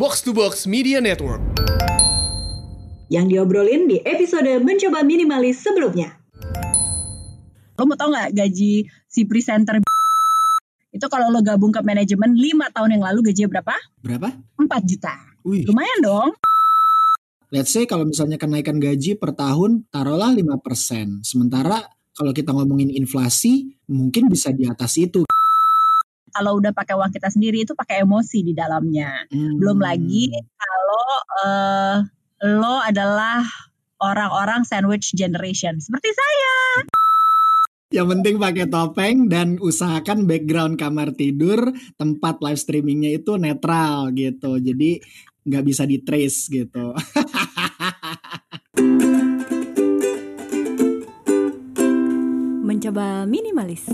Box to Box Media Network. Yang diobrolin di episode mencoba minimalis sebelumnya. Lo mau tau nggak gaji si presenter itu kalau lo gabung ke manajemen 5 tahun yang lalu gajinya berapa? Berapa? 4 juta. Wih. Lumayan dong. Let's say kalau misalnya kenaikan gaji per tahun taruhlah 5%. Sementara kalau kita ngomongin inflasi mungkin bisa di atas itu. Kalau udah pakai uang kita sendiri itu pakai emosi di dalamnya. Hmm. Belum lagi kalau eh, lo adalah orang-orang sandwich generation seperti saya. Yang penting pakai topeng dan usahakan background kamar tidur tempat live streamingnya itu netral gitu. Jadi nggak bisa di trace gitu. Mencoba minimalis.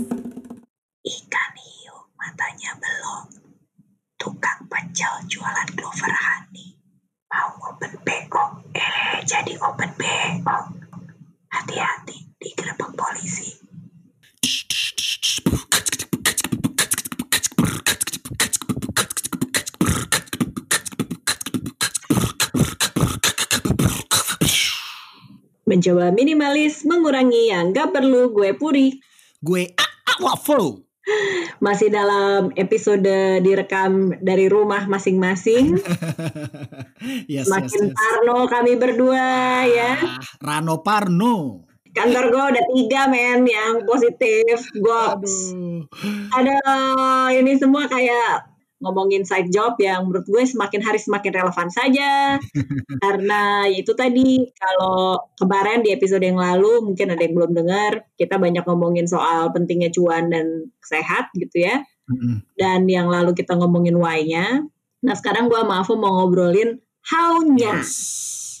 Mencoba minimalis, mengurangi yang gak perlu gue puri. Gue waffle. Masih dalam episode direkam dari rumah masing-masing. yes, Makin yes, yes. parno kami berdua ya. Ah, Rano Parno. Kantor gue udah tiga men yang positif. Aduh. Ada ini semua kayak ngomongin side job yang menurut gue semakin hari semakin relevan saja. Karena itu tadi kalau kemarin di episode yang lalu mungkin ada yang belum dengar, kita banyak ngomongin soal pentingnya cuan dan sehat gitu ya. Dan yang lalu kita ngomongin why-nya. Nah sekarang gue maaf mau ngobrolin how-nya. Yes.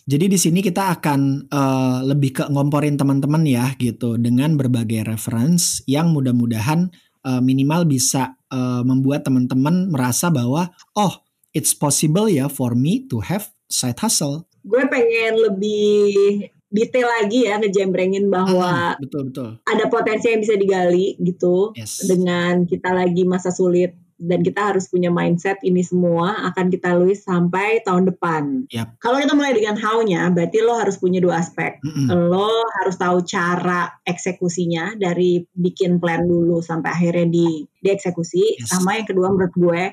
Jadi di sini kita akan eh, lebih ke ngomporin teman-teman ya gitu dengan berbagai reference yang mudah-mudahan eh, minimal bisa eh, membuat teman-teman merasa bahwa oh it's possible ya for me to have side hustle. Gue pengen lebih detail lagi ya ngejembrengin bahwa Ah, betul betul. ada potensi yang bisa digali gitu Yes. dengan kita lagi masa sulit dan kita harus punya mindset ini semua akan kita lalui sampai tahun depan. Yap. Kalau kita mulai dengan how-nya, berarti lo harus punya dua aspek. Mm-mm. Lo harus tahu cara eksekusinya dari bikin plan dulu sampai akhirnya di dieksekusi. Yes. Sama yang kedua menurut gue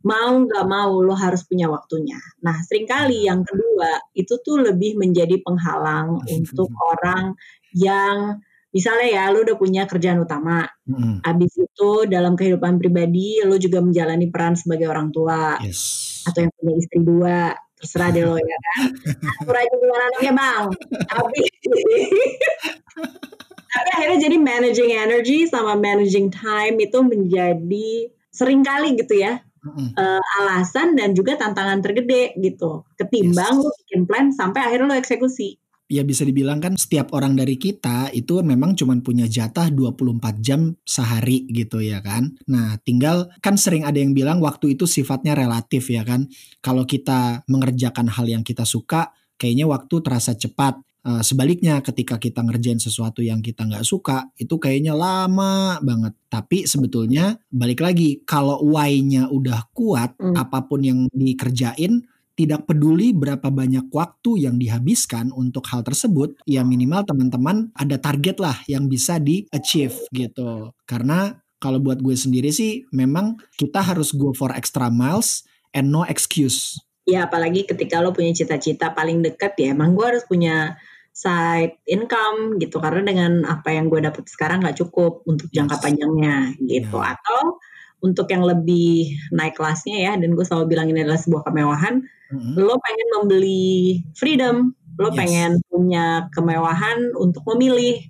mau nggak mau lo harus punya waktunya. Nah sering kali yang kedua itu tuh lebih menjadi penghalang untuk orang yang misalnya ya lo udah punya kerjaan utama. Mm-mm. Abis itu dalam kehidupan pribadi lo juga menjalani peran sebagai orang tua Yes. atau yang punya istri dua terserah deh lo ya kan atur aja gimana anaknya bang tapi tapi akhirnya jadi managing energy sama managing time itu menjadi sering kali gitu ya Mm-mm. eh, alasan dan juga tantangan tergede gitu ketimbang Yes. lo bikin plan sampai akhirnya lo eksekusi ya bisa dibilang kan setiap orang dari kita itu memang cuma punya jatah 24 jam sehari gitu ya kan. Nah tinggal kan sering ada yang bilang waktu itu sifatnya relatif ya kan. Kalau kita mengerjakan hal yang kita suka kayaknya waktu terasa cepat. Eh, sebaliknya ketika kita ngerjain sesuatu yang kita nggak suka itu kayaknya lama banget. Tapi sebetulnya balik lagi kalau why-nya udah kuat Hmm. apa pun yang dikerjain tidak peduli berapa banyak waktu yang dihabiskan untuk hal tersebut, ya minimal teman-teman ada target lah yang bisa di-achieve gitu. Karena kalau buat gue sendiri sih memang kita harus go for extra miles and no excuse. ya apalagi ketika lo punya cita-cita paling dekat ya emang gue harus punya side income gitu karena dengan apa yang gue dapat sekarang nggak cukup untuk jangka Yes. panjangnya gitu Ya. atau untuk yang lebih naik kelasnya ya dan gue selalu bilang ini adalah sebuah kemewahan Mm-mm. lo pengen membeli freedom lo Yes. pengen punya kemewahan untuk memilih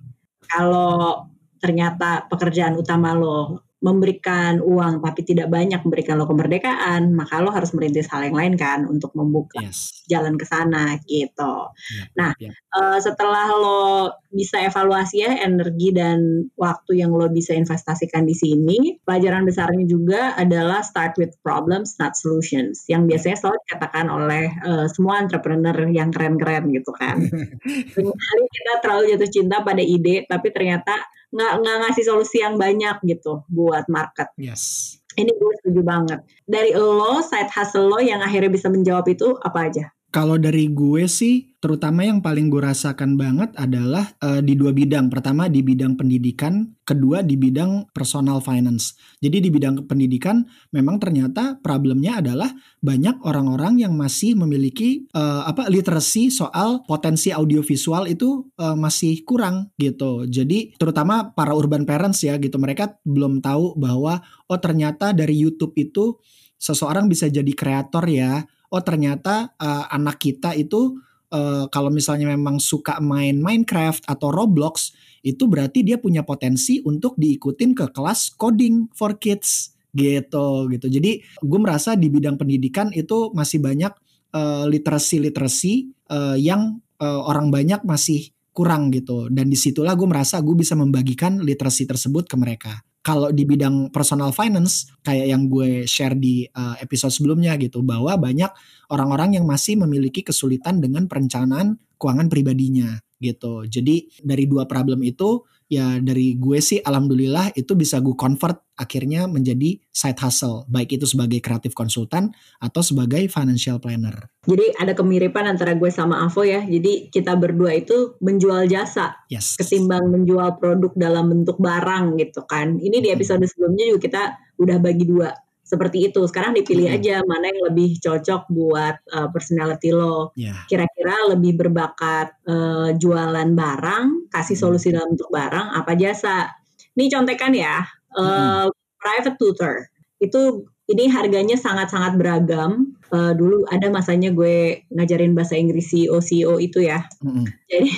kalau ternyata pekerjaan utama lo memberikan uang tapi tidak banyak memberikan lo kemerdekaan, maka lo harus merintis hal yang lain kan untuk membuka Yes. jalan ke sana gitu. Yap, Nah, yap. Eh, setelah lo bisa evaluasi ya energi dan waktu yang lo bisa investasikan di sini, pelajaran besarnya juga adalah start with problems not solutions, yang biasanya selalu dikatakan oleh eh, semua entrepreneur yang keren-keren gitu kan. Seringkali kita terlalu jatuh cinta pada ide, tapi ternyata nggak nggak ngasih solusi yang banyak gitu buat market. Yes. Ini gue setuju banget. Dari lo, side hustle lo yang akhirnya bisa menjawab itu apa aja? Kalau dari gue sih, terutama yang paling gue rasakan banget adalah uh, di dua bidang. Pertama di bidang pendidikan, kedua di bidang personal finance. Jadi di bidang pendidikan memang ternyata problemnya adalah banyak orang-orang yang masih memiliki uh, apa literasi soal potensi audiovisual itu uh, masih kurang gitu. Jadi terutama para urban parents ya gitu, mereka belum tahu bahwa oh ternyata dari YouTube itu seseorang bisa jadi kreator ya oh ternyata uh, anak kita itu uh, kalau misalnya memang suka main Minecraft atau Roblox itu berarti dia punya potensi untuk diikutin ke kelas coding for kids gitu gitu. Jadi gue merasa di bidang pendidikan itu masih banyak uh, literasi-literasi uh, yang uh, orang banyak masih kurang gitu. Dan di situlah gue merasa gue bisa membagikan literasi tersebut ke mereka kalau di bidang personal finance kayak yang gue share di uh, episode sebelumnya gitu bahwa banyak orang-orang yang masih memiliki kesulitan dengan perencanaan keuangan pribadinya gitu. Jadi dari dua problem itu ya dari gue sih alhamdulillah itu bisa gue convert akhirnya menjadi side hustle baik itu sebagai kreatif konsultan atau sebagai financial planner. Jadi ada kemiripan antara gue sama Avo ya. Jadi kita berdua itu menjual jasa yes. ketimbang menjual produk dalam bentuk barang gitu kan. Ini di episode sebelumnya juga kita udah bagi dua seperti itu. Sekarang dipilih hmm. aja mana yang lebih cocok buat uh, personality lo. Yeah. Kira-kira lebih berbakat uh, jualan barang, kasih hmm. solusi dalam bentuk barang, apa jasa. Ini contekan ya, uh, hmm. private tutor itu ini harganya sangat-sangat beragam. Uh, dulu ada masanya gue ngajarin bahasa Inggris CEO CEO itu ya. Hmm. Jadi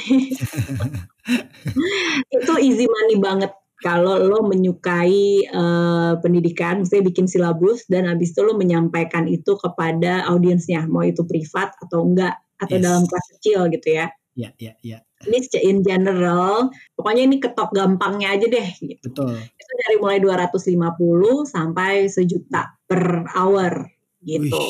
itu easy money banget kalau lo menyukai uh, pendidikan, misalnya bikin silabus dan habis itu lo menyampaikan itu kepada audiensnya, mau itu privat atau enggak atau yes. dalam kelas kecil gitu ya. Iya, iya, iya. Ini in general, pokoknya ini ketok gampangnya aja deh gitu. Betul. Itu dari mulai 250 sampai sejuta per hour gitu.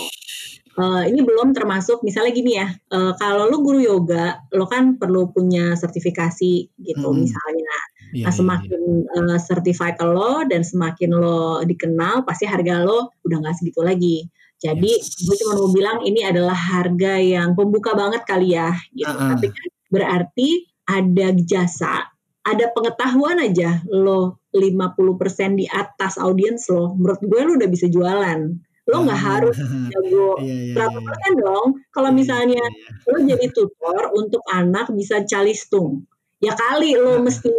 Uh, ini belum termasuk misalnya gini ya, uh, kalau lo guru yoga, lo kan perlu punya sertifikasi gitu hmm. misalnya. Yeah, nah, iya, semakin yeah, yeah. Uh, certified lo dan semakin lo dikenal, pasti harga lo udah nggak segitu lagi. Jadi yes. gue cuma mau bilang ini adalah harga yang pembuka banget kali ya, gitu. Uh -uh. Tapi kan berarti ada jasa, ada pengetahuan aja lo 50% di atas audiens lo, menurut gue lo udah bisa jualan. Lo nggak uh, harus jago iya, iya, berapa iya. persen dong. Kalau iya, misalnya iya, iya. lo jadi tutor untuk anak bisa calistung, ya kali lo mesti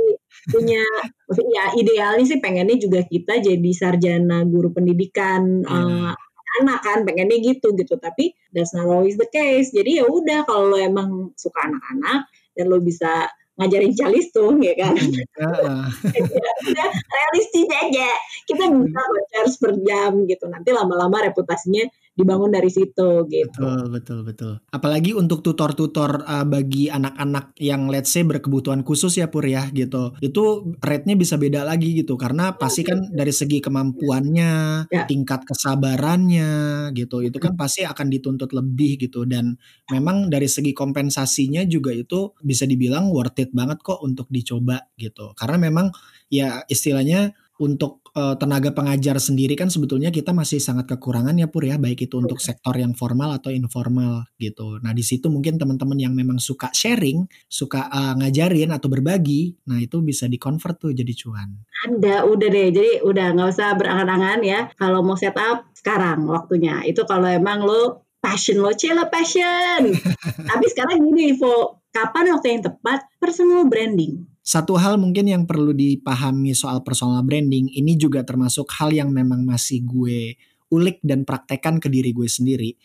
punya ya idealnya sih pengennya juga kita jadi sarjana guru pendidikan uh, anak kan pengennya gitu gitu. Tapi that's not always the case. Jadi ya udah kalau lo emang suka anak-anak dan lo bisa ngajarin calistung ya kan? Uh, ya, udah realistis aja. Kita bisa belajar per jam gitu. Nanti lama-lama reputasinya dibangun dari situ gitu. Betul, betul, betul. Apalagi untuk tutor-tutor uh, bagi anak-anak yang let's say berkebutuhan khusus ya Pur ya gitu. Itu rate-nya bisa beda lagi gitu karena pasti kan dari segi kemampuannya, ya. tingkat kesabarannya gitu. Itu kan pasti akan dituntut lebih gitu dan memang dari segi kompensasinya juga itu bisa dibilang worth it banget kok untuk dicoba gitu. Karena memang ya istilahnya untuk uh, tenaga pengajar sendiri kan sebetulnya kita masih sangat kekurangan ya Pur ya baik itu untuk sektor yang formal atau informal gitu. Nah di situ mungkin teman-teman yang memang suka sharing, suka uh, ngajarin atau berbagi, nah itu bisa di convert tuh jadi cuan. Ada, udah deh. Jadi udah nggak usah berangan-angan ya. Kalau mau setup sekarang waktunya. Itu kalau emang lo passion lo, cila passion. Tapi sekarang gini, Ivo, kapan waktu yang tepat personal branding? Satu hal mungkin yang perlu dipahami soal personal branding ini juga termasuk hal yang memang masih gue ulik dan praktekkan ke diri gue sendiri.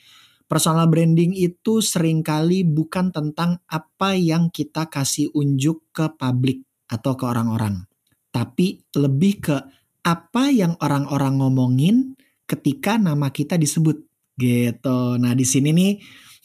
Personal branding itu sering kali bukan tentang apa yang kita kasih unjuk ke publik atau ke orang-orang. Tapi lebih ke apa yang orang-orang ngomongin ketika nama kita disebut gitu. Nah, di sini nih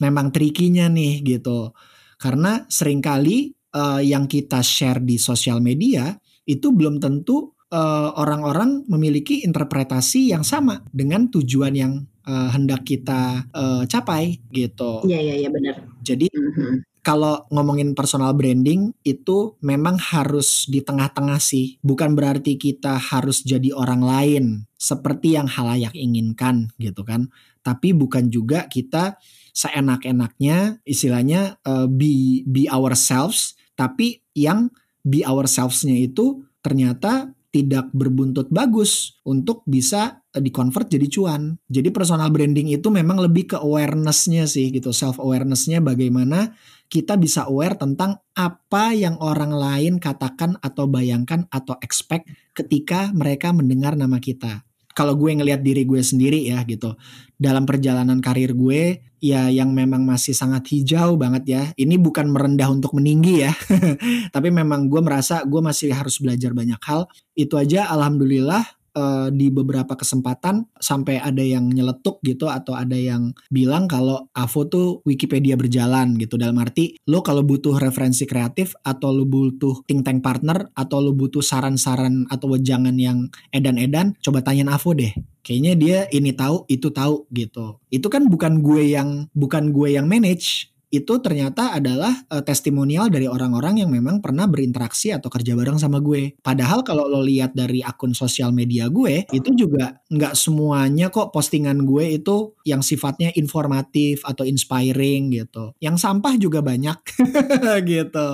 memang trikinya nih gitu. Karena sering kali uh, yang kita share di sosial media itu belum tentu uh, orang-orang memiliki interpretasi yang sama dengan tujuan yang uh, hendak kita uh, capai gitu. Iya iya iya benar. Jadi mm-hmm. kalau ngomongin personal branding itu memang harus di tengah-tengah sih. Bukan berarti kita harus jadi orang lain seperti yang halayak inginkan gitu kan. Tapi bukan juga kita seenak-enaknya istilahnya uh, be be ourselves tapi yang be ourselves-nya itu ternyata tidak berbuntut bagus untuk bisa eh, di-convert jadi cuan. Jadi personal branding itu memang lebih ke awareness-nya sih gitu, self awareness-nya bagaimana kita bisa aware tentang apa yang orang lain katakan atau bayangkan atau expect ketika mereka mendengar nama kita kalau gue ngelihat diri gue sendiri ya gitu. Dalam perjalanan karir gue ya yang memang masih sangat hijau banget ya ini bukan merendah untuk meninggi ya. Tapi memang gue merasa gue masih harus belajar banyak hal. Itu aja alhamdulillah uh, di beberapa kesempatan sampai ada yang nyeletuk gitu atau ada yang bilang kalau AVO tuh Wikipedia berjalan gitu. Dalam arti lo kalau butuh referensi kreatif atau lo butuh think tank partner atau lo butuh saran-saran atau wejangan yang edan-edan coba tanyain AVO deh. Kayaknya dia ini tahu itu tahu gitu. Itu kan bukan gue yang bukan gue yang manage itu ternyata adalah uh, testimonial dari orang-orang yang memang pernah berinteraksi atau kerja bareng sama gue. Padahal kalau lo lihat dari akun sosial media gue, itu juga nggak semuanya kok postingan gue itu yang sifatnya informatif atau inspiring gitu. Yang sampah juga banyak gitu.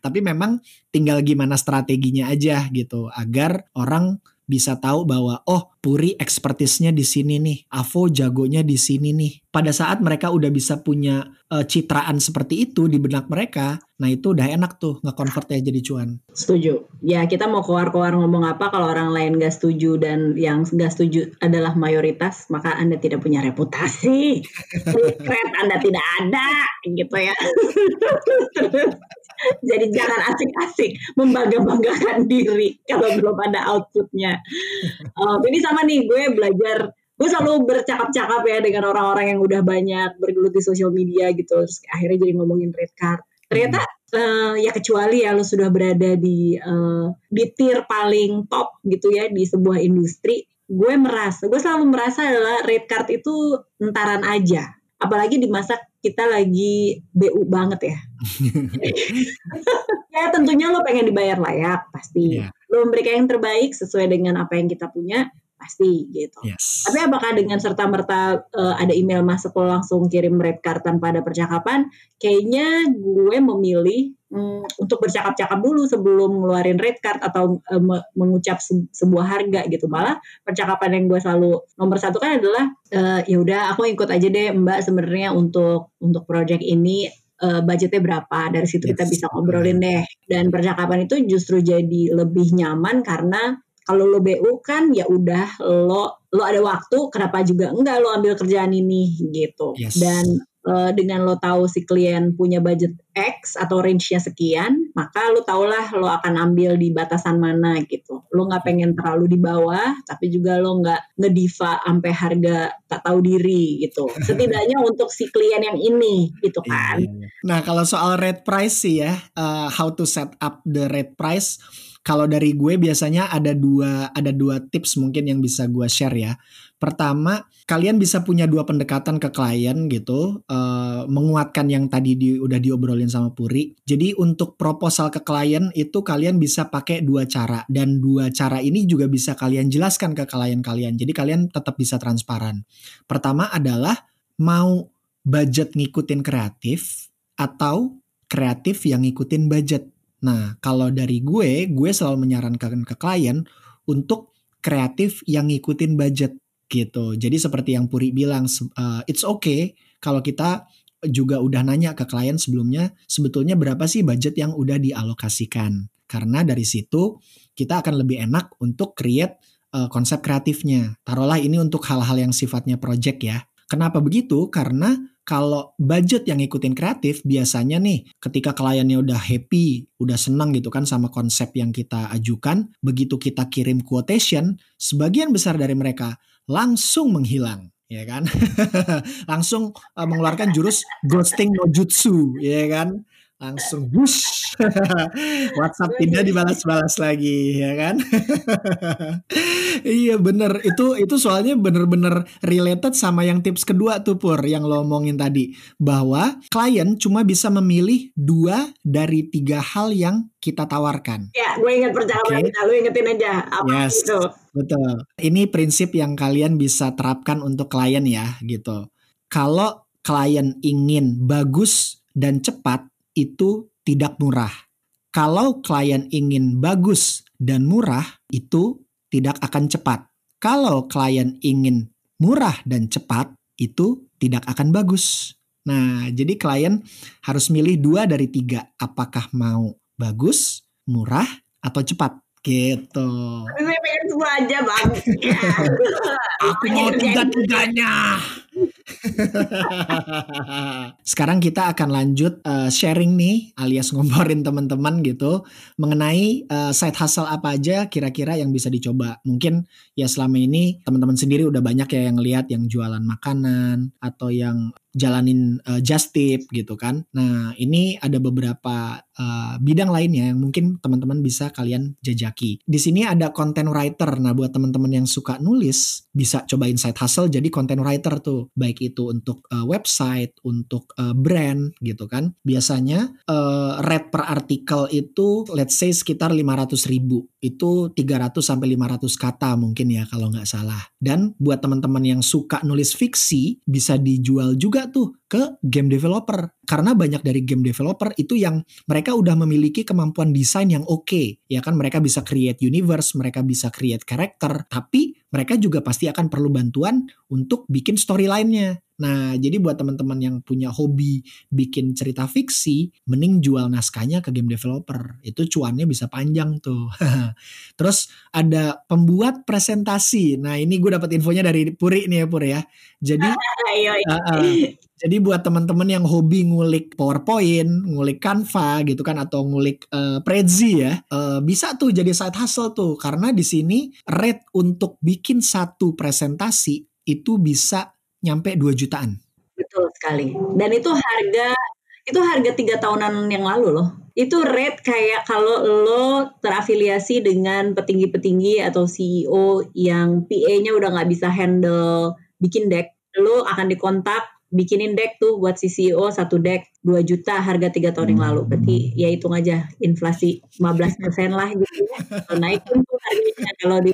Tapi memang tinggal gimana strateginya aja gitu agar orang bisa tahu bahwa oh Puri ekspertisnya di sini nih, Avo jagonya di sini nih. Pada saat mereka udah bisa punya uh, citraan seperti itu di benak mereka, nah itu udah enak tuh nge-convert ya jadi cuan. Setuju. Ya kita mau keluar-keluar ngomong apa kalau orang lain gak setuju dan yang gak setuju adalah mayoritas, maka Anda tidak punya reputasi. Secret Anda tidak ada gitu ya. Jadi jangan asik-asik membangga-banggakan diri kalau belum ada outputnya. Uh, ini sama nih gue belajar gue selalu bercakap-cakap ya dengan orang-orang yang udah banyak bergelut di sosial media gitu. Terus akhirnya jadi ngomongin red card. Ternyata uh, ya kecuali ya lo sudah berada di uh, di tier paling top gitu ya di sebuah industri gue merasa gue selalu merasa adalah red card itu entaran aja. Apalagi di masa kita lagi BU banget ya. ya tentunya lo pengen dibayar layak pasti. Yeah. Lo memberikan yang terbaik sesuai dengan apa yang kita punya pasti gitu. Yes. Tapi apakah dengan serta merta uh, ada email masuk lo langsung kirim red card tanpa ada percakapan? Kayaknya gue memilih um, untuk bercakap-cakap dulu sebelum ngeluarin red card atau uh, mengucap se sebuah harga gitu. Malah percakapan yang gue selalu nomor satu kan adalah uh, ya udah aku ikut aja deh Mbak sebenarnya untuk untuk project ini uh, budgetnya berapa dari situ yes. kita bisa ngobrolin deh dan percakapan itu justru jadi lebih nyaman karena kalau lo BU kan ya udah lo lo ada waktu kenapa juga enggak lo ambil kerjaan ini gitu yes. dan uh, dengan lo tahu si klien punya budget X atau range-nya sekian maka lo tahulah lo akan ambil di batasan mana gitu lo nggak pengen terlalu di bawah tapi juga lo nggak ngediva sampai harga tak tahu diri gitu setidaknya untuk si klien yang ini gitu iya, kan iya. nah kalau soal rate price sih ya uh, how to set up the rate price kalau dari gue biasanya ada dua ada dua tips mungkin yang bisa gue share ya. Pertama, kalian bisa punya dua pendekatan ke klien gitu, uh, menguatkan yang tadi di, udah diobrolin sama Puri. Jadi untuk proposal ke klien itu kalian bisa pakai dua cara dan dua cara ini juga bisa kalian jelaskan ke klien kalian. Jadi kalian tetap bisa transparan. Pertama adalah mau budget ngikutin kreatif atau kreatif yang ngikutin budget. Nah, kalau dari gue, gue selalu menyarankan ke klien untuk kreatif yang ngikutin budget gitu. Jadi seperti yang Puri bilang, uh, it's okay kalau kita juga udah nanya ke klien sebelumnya, sebetulnya berapa sih budget yang udah dialokasikan. Karena dari situ kita akan lebih enak untuk create uh, konsep kreatifnya. Taruhlah ini untuk hal-hal yang sifatnya project ya. Kenapa begitu? Karena kalau budget yang ngikutin kreatif biasanya nih ketika kliennya udah happy, udah senang gitu kan sama konsep yang kita ajukan, begitu kita kirim quotation, sebagian besar dari mereka langsung menghilang ya kan? Langsung uh, mengeluarkan jurus ghosting no jutsu ya kan? Langsung bush WhatsApp tidak dibalas-balas lagi ya kan iya bener itu itu soalnya bener-bener related sama yang tips kedua tuh pur yang lo omongin tadi bahwa klien cuma bisa memilih dua dari tiga hal yang kita tawarkan. Ya, gue ingat percakapan Oke. kita, lu ingetin aja apa Yes. itu. Betul. Ini prinsip yang kalian bisa terapkan untuk klien ya gitu. Kalau klien ingin bagus dan cepat itu tidak murah. Kalau klien ingin bagus dan murah itu tidak akan cepat. Kalau klien ingin murah dan cepat itu tidak akan bagus. Nah, jadi klien harus milih dua dari tiga. Apakah mau bagus, murah, atau cepat? Gitu. Tapi pengen semua aja bang. Aku mau tiga-tiganya. Sekarang kita akan lanjut eh, sharing nih alias ngomporin teman-teman gitu mengenai eh, side hustle apa aja kira-kira yang bisa dicoba. Mungkin ya selama ini teman-teman sendiri udah banyak ya yang lihat yang jualan makanan atau yang jalanin eh, just tip gitu kan. Nah, ini ada beberapa eh, bidang lainnya yang mungkin teman-teman bisa kalian jajaki. Di sini ada content writer. Nah, buat teman-teman yang suka nulis bisa cobain side hustle jadi content writer tuh. Baik itu untuk eh, website, untuk eh, brand gitu kan. Biasanya eh, rate per artikel itu let's say sekitar 500 ribu. Itu 300 sampai 500 kata mungkin ya kalau nggak salah. Dan buat teman-teman yang suka nulis fiksi bisa dijual juga tuh ke game developer. Karena banyak dari game developer itu yang mereka udah memiliki kemampuan desain yang oke. Ya kan mereka bisa create universe, mereka bisa create karakter, tapi mereka juga pasti akan perlu bantuan untuk bikin storyline-nya. Nah, jadi buat teman-teman yang punya hobi bikin cerita fiksi, mending jual naskahnya ke game developer. Itu cuannya bisa panjang tuh. Terus ada pembuat presentasi. Nah, ini gue dapat infonya dari Puri nih ya, Puri ya. Jadi Uh, uh. Jadi buat teman-teman yang hobi ngulik PowerPoint, ngulik Canva gitu kan atau ngulik uh, Prezi ya, uh, bisa tuh jadi side hustle tuh karena di sini rate untuk bikin satu presentasi itu bisa nyampe 2 jutaan. Betul sekali. Dan itu harga itu harga tiga tahunan yang lalu loh. Itu rate kayak kalau lo terafiliasi dengan petinggi-petinggi atau CEO yang PA-nya udah nggak bisa handle bikin deck, lo akan dikontak bikinin deck tuh buat si CEO satu deck 2 juta harga tiga tahun yang lalu. Berarti ya hitung aja inflasi 15% lah gitu ya. Naikin tuh harganya kalau di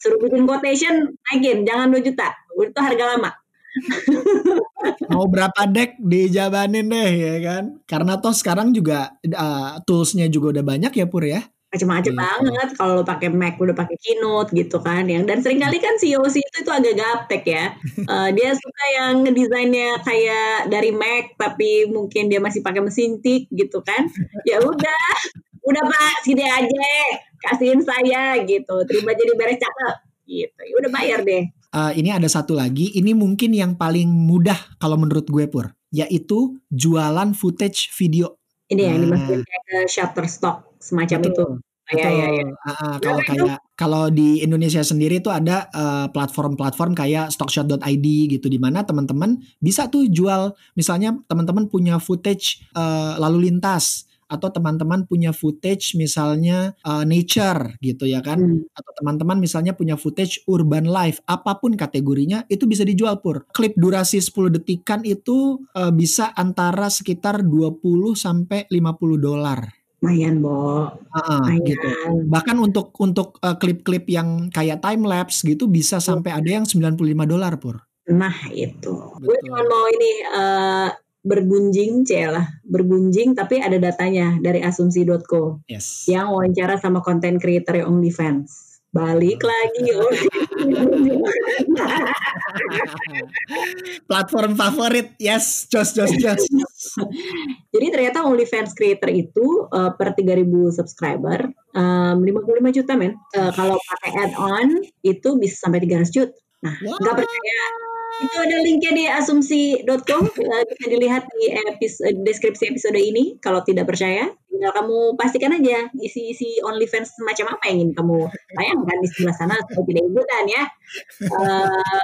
suruh bikin quotation naikin jangan 2 juta. Itu harga lama. Mau berapa deck dijabanin deh ya kan? Karena toh sekarang juga uh, toolsnya juga udah banyak ya Pur ya. macam-macam Gitu. banget kalau lo pakai Mac udah pakai Keynote gitu kan yang dan sering kali kan CEO itu itu agak gaptek ya Eh, dia suka yang ngedesainnya kayak dari Mac tapi mungkin dia masih pakai mesin tik gitu kan ya udah udah pak sini aja kasihin saya gitu terima jadi beres cakep gitu ya udah bayar deh Uh, ini ada satu lagi, ini mungkin yang paling mudah kalau menurut gue Pur, yaitu jualan footage video. ini yang Nah. dimasukin kayak ke Shutterstock semacam itu ya ya ya Ah, ah, kalau itu? kayak kalau di Indonesia sendiri tuh ada eh, platform-platform kayak stockshot.id gitu di mana teman-teman bisa tuh jual misalnya teman-teman punya footage eh, lalu lintas atau teman-teman punya footage misalnya eh, nature gitu ya kan? Hmm. atau teman-teman misalnya punya footage urban life apa pun kategorinya itu bisa dijual pur. Klip durasi 10 detikan itu eh, bisa antara sekitar 20 sampai 50 dolar. Lumayan bo. Ah, lumayan. gitu. Bahkan untuk untuk uh, klip-klip yang kayak time lapse gitu bisa sampai ada yang 95 dolar pur. Nah itu, gue cuma mau ini eh, bergunjing, celah bergunjing, tapi ada datanya dari asumsi.co yes. Yang wawancara sama konten creator yang OnlyFans. Balik lagi, platform favorit. Yes jos jos jos. Jadi ternyata OnlyFans creator itu eh, per 3000 subscriber em, 55 juta men. Eh, kalau pakai add-on itu bisa sampai 300 juta. Nah, nggak percaya itu ada linknya di asumsi.com eh, bisa dilihat di episode, deskripsi episode ini kalau tidak percaya. Tinggal kamu pastikan aja isi-isi OnlyFans semacam apa yang ingin kamu tayangkan di sebelah sana supaya tidak ikutan ya. Eh,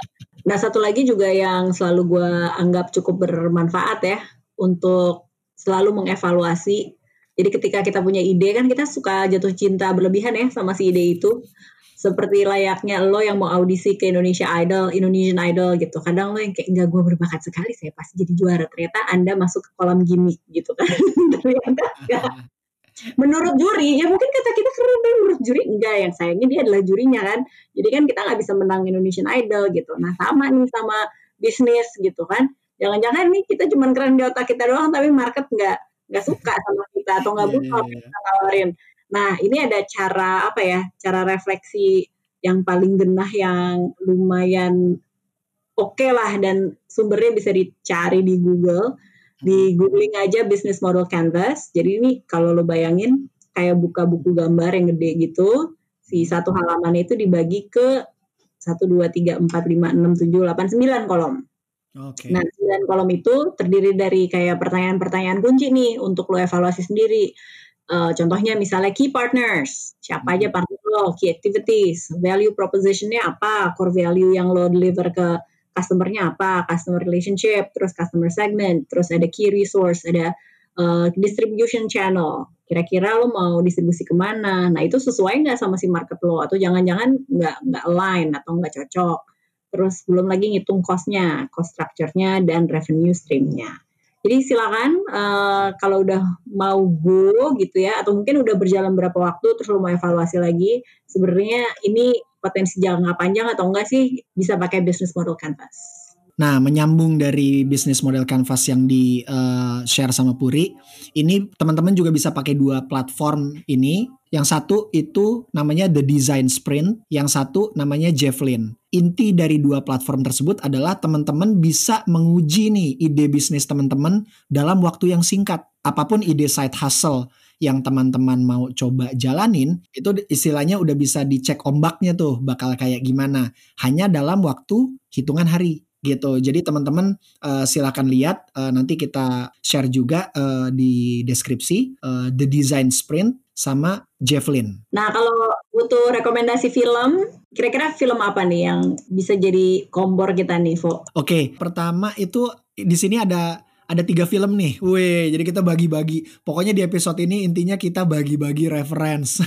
nah satu lagi juga yang selalu gue anggap cukup bermanfaat ya untuk selalu mengevaluasi jadi ketika kita punya ide kan kita suka jatuh cinta berlebihan ya sama si ide itu seperti layaknya lo yang mau audisi ke Indonesia Idol, Indonesian Idol gitu. Kadang lo yang kayak enggak gue berbakat sekali, saya pasti jadi juara. Ternyata Anda masuk ke kolam gimmick gitu kan. Ternyata enggak. Menurut juri, ya mungkin kata kita keren tapi menurut juri enggak. Yang sayangnya dia adalah jurinya kan. Jadi kan kita nggak bisa menang Indonesian Idol gitu. Nah sama nih sama bisnis gitu kan. Jangan-jangan nih kita cuma keren di otak kita doang tapi market nggak nggak suka sama kita atau nggak Iya, butuh apa yang kita tawarin. Nah, ini ada cara apa ya? Cara refleksi yang paling genah yang lumayan oke lah dan sumbernya bisa dicari di Google. Di googling aja business model canvas. Jadi ini kalau lo bayangin kayak buka buku gambar yang gede gitu, si satu halaman itu dibagi ke 1 2 3 4 5 6 7 8 9 kolom. Oke. Nah, 9 kolom itu terdiri dari kayak pertanyaan-pertanyaan kunci nih untuk lo evaluasi sendiri. Eh, contohnya misalnya key partners, siapa aja partner lo, key activities, value propositionnya apa, core value yang lo deliver ke customernya apa, customer relationship, terus customer segment, terus ada key resource, ada eh, distribution channel. Kira-kira lo mau distribusi ke mana? Nah itu sesuai nggak sama si market lo? Atau jangan-jangan nggak nggak align atau nggak cocok? Terus belum lagi ngitung cost-nya, cost structure-nya, dan revenue stream-nya. Jadi silakan eh, kalau udah mau go gitu ya, atau mungkin udah berjalan berapa waktu terus lo mau evaluasi lagi, sebenarnya ini potensi jangka panjang atau enggak sih bisa pakai business model canvas. Nah, menyambung dari bisnis model canvas yang di eh, share sama Puri, ini teman-teman juga bisa pakai dua platform ini. Yang satu itu namanya The Design Sprint, yang satu namanya Javelin. Inti dari dua platform tersebut adalah teman-teman bisa menguji nih ide bisnis teman-teman dalam waktu yang singkat. Apa pun ide side hustle yang teman-teman mau coba jalanin, itu istilahnya udah bisa dicek ombaknya tuh bakal kayak gimana. Hanya dalam waktu hitungan hari gitu. Jadi teman-teman uh, silakan lihat uh, nanti kita share juga uh, di deskripsi uh, The Design Sprint sama Javelin. Nah kalau butuh rekomendasi film, kira-kira film apa nih yang bisa jadi kompor kita nih, Vo? Oke, pertama itu di sini ada ada tiga film nih. Weh, jadi kita bagi-bagi. Pokoknya di episode ini intinya kita bagi-bagi reference.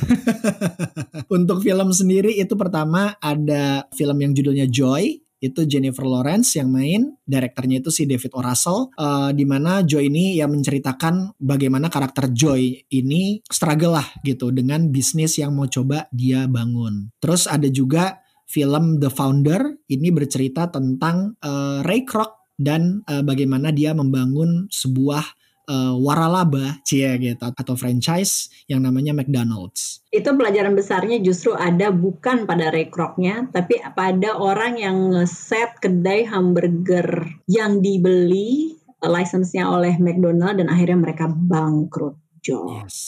Untuk film sendiri itu pertama ada film yang judulnya Joy. Itu Jennifer Lawrence yang main, direkturnya itu si David O. Russell, uh, di mana Joy ini yang menceritakan bagaimana karakter Joy ini struggle lah gitu dengan bisnis yang mau coba dia bangun. Terus ada juga film The Founder, ini bercerita tentang uh, Ray Kroc dan uh, bagaimana dia membangun sebuah uh, waralaba cia gitu atau franchise yang namanya McDonald's. Itu pelajaran besarnya justru ada bukan pada Ray Kroc-nya, tapi pada orang yang ngeset kedai hamburger yang dibeli license-nya oleh McDonald dan akhirnya mereka bangkrut. Jo. Yes.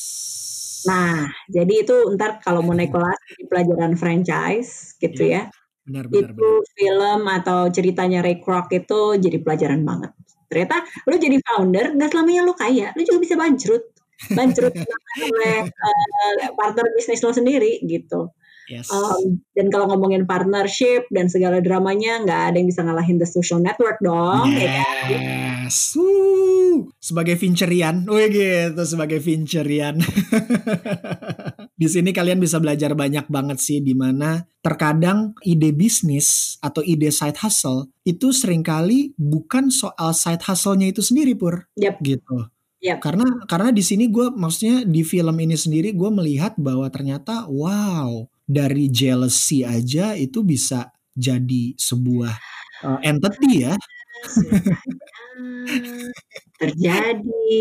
Nah, jadi itu ntar kalau mau naik kelas di pelajaran franchise gitu ya. Benar, benar, itu benar. film atau ceritanya Ray Kroc itu jadi pelajaran banget. Ternyata lu jadi founder, nggak selamanya lu kaya, lu juga bisa bangkrut. Bangkrut oleh uh, partner bisnis lo sendiri gitu. Yes. Um, dan kalau ngomongin partnership dan segala dramanya, nggak ada yang bisa ngalahin The Social Network dong. ya kan? Yes. Wuh. Sebagai Vincerian, wih gitu sebagai Vincerian. di sini kalian bisa belajar banyak banget sih di mana terkadang ide bisnis atau ide side hustle itu sering kali bukan soal side hustle-nya itu sendiri pur. Yap. Gitu. Yap. Karena karena di sini gue maksudnya di film ini sendiri gue melihat bahwa ternyata wow dari jealousy aja itu bisa jadi sebuah uh, entity ya. terjadi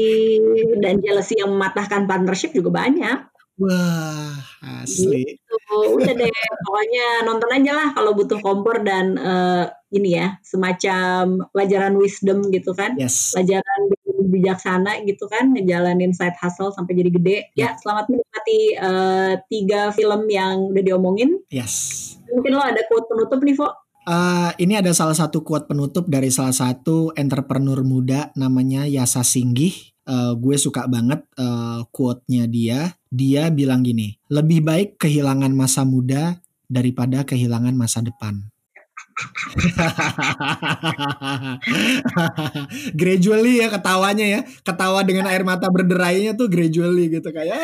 dan jealousy yang mematahkan partnership juga banyak. Wah asli. Gitu. Udah deh, pokoknya nonton aja lah kalau butuh kompor dan uh, ini ya semacam pelajaran wisdom gitu kan, Yes. pelajaran bijaksana gitu kan, ngejalanin side hustle sampai jadi gede. Ya, selamat menikmati uh, tiga film yang udah diomongin. Yes. Mungkin lo ada quote penutup nih, Vo? Uh, ini ada salah satu quote penutup dari salah satu entrepreneur muda namanya Yasa Singgih. Uh, gue suka banget uh, quote-nya dia. Dia bilang gini, lebih baik kehilangan masa muda daripada kehilangan masa depan. gradually ya ketawanya ya. Ketawa dengan air mata berderainya tuh gradually gitu kayak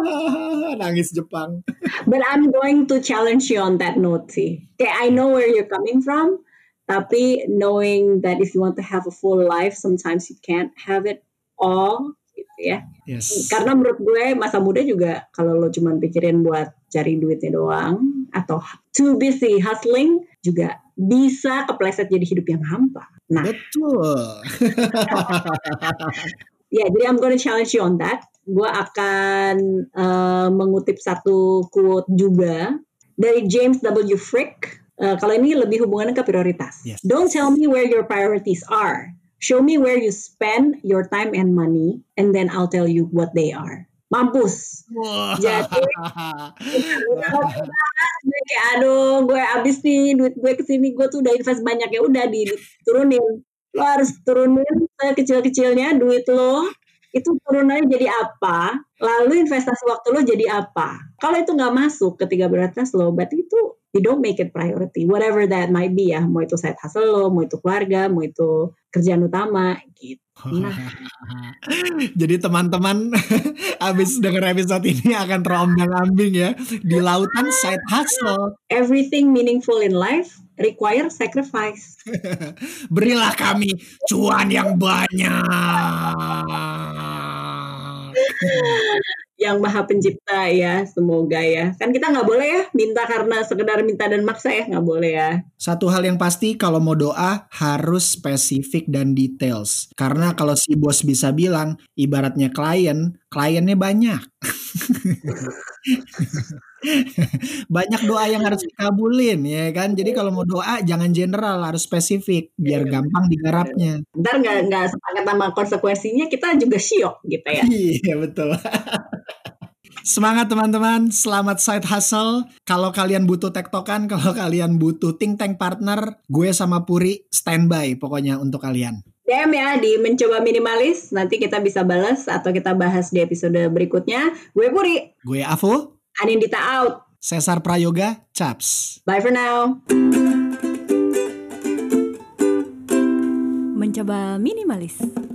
nangis Jepang. But I'm going to challenge you on that note sih. Kayak I know where you're coming from, tapi knowing that if you want to have a full life, sometimes you can't have it all gitu ya. Yes. Karena menurut gue masa muda juga kalau lo cuma pikirin buat cari duitnya doang atau too busy hustling juga bisa kepleset jadi hidup yang hampa. Nah, Betul. ya jadi I'm gonna challenge you on that. Gue akan uh, mengutip satu quote juga dari James W. Frick. Uh, kalau ini lebih hubungannya ke prioritas. Yes. Don't tell me where your priorities are. Show me where you spend your time and money, and then I'll tell you what they are. Mampus. Jadi gue kayak aduh gue abis nih duit gue ke sini gue tuh udah invest banyak. Ya udah diturunin. Lo harus turunin kecil-kecilnya duit lo itu turunannya jadi apa lalu investasi waktu lo jadi apa. Kalau itu nggak masuk ketiga prioritas lo berarti itu you don't make it priority whatever that might be ya mau itu side hustle lo mau itu keluarga mau itu kerjaan utama gitu nah Jadi teman-teman abis denger episode ini akan terombang-ambing ya di lautan side hustle. everything meaningful in life require sacrifice Berilah kami cuan yang banyak. Yang maha pencipta ya semoga ya kan kita nggak boleh ya minta karena sekedar minta dan maksa ya nggak boleh ya Satu hal yang pasti kalau mau doa harus spesifik dan details. Karena kalau si bos bisa bilang ibaratnya klien, kliennya banyak. banyak doa yang harus dikabulin ya kan. Jadi kalau mau doa jangan general harus spesifik biar gampang digarapnya. ntar nggak nggak sepakat sama konsekuensinya kita juga syok gitu ya Iya betul. Semangat teman-teman, selamat side hustle. Kalau kalian butuh tektokan, kalau kalian butuh think tank partner, gue sama Puri standby pokoknya untuk kalian. DM ya di mencoba minimalis nanti kita bisa balas atau kita bahas di episode berikutnya gue Puri Gue Avo, Anindita out Cesar Prayoga, Chaps. bye for now Mencoba minimalis.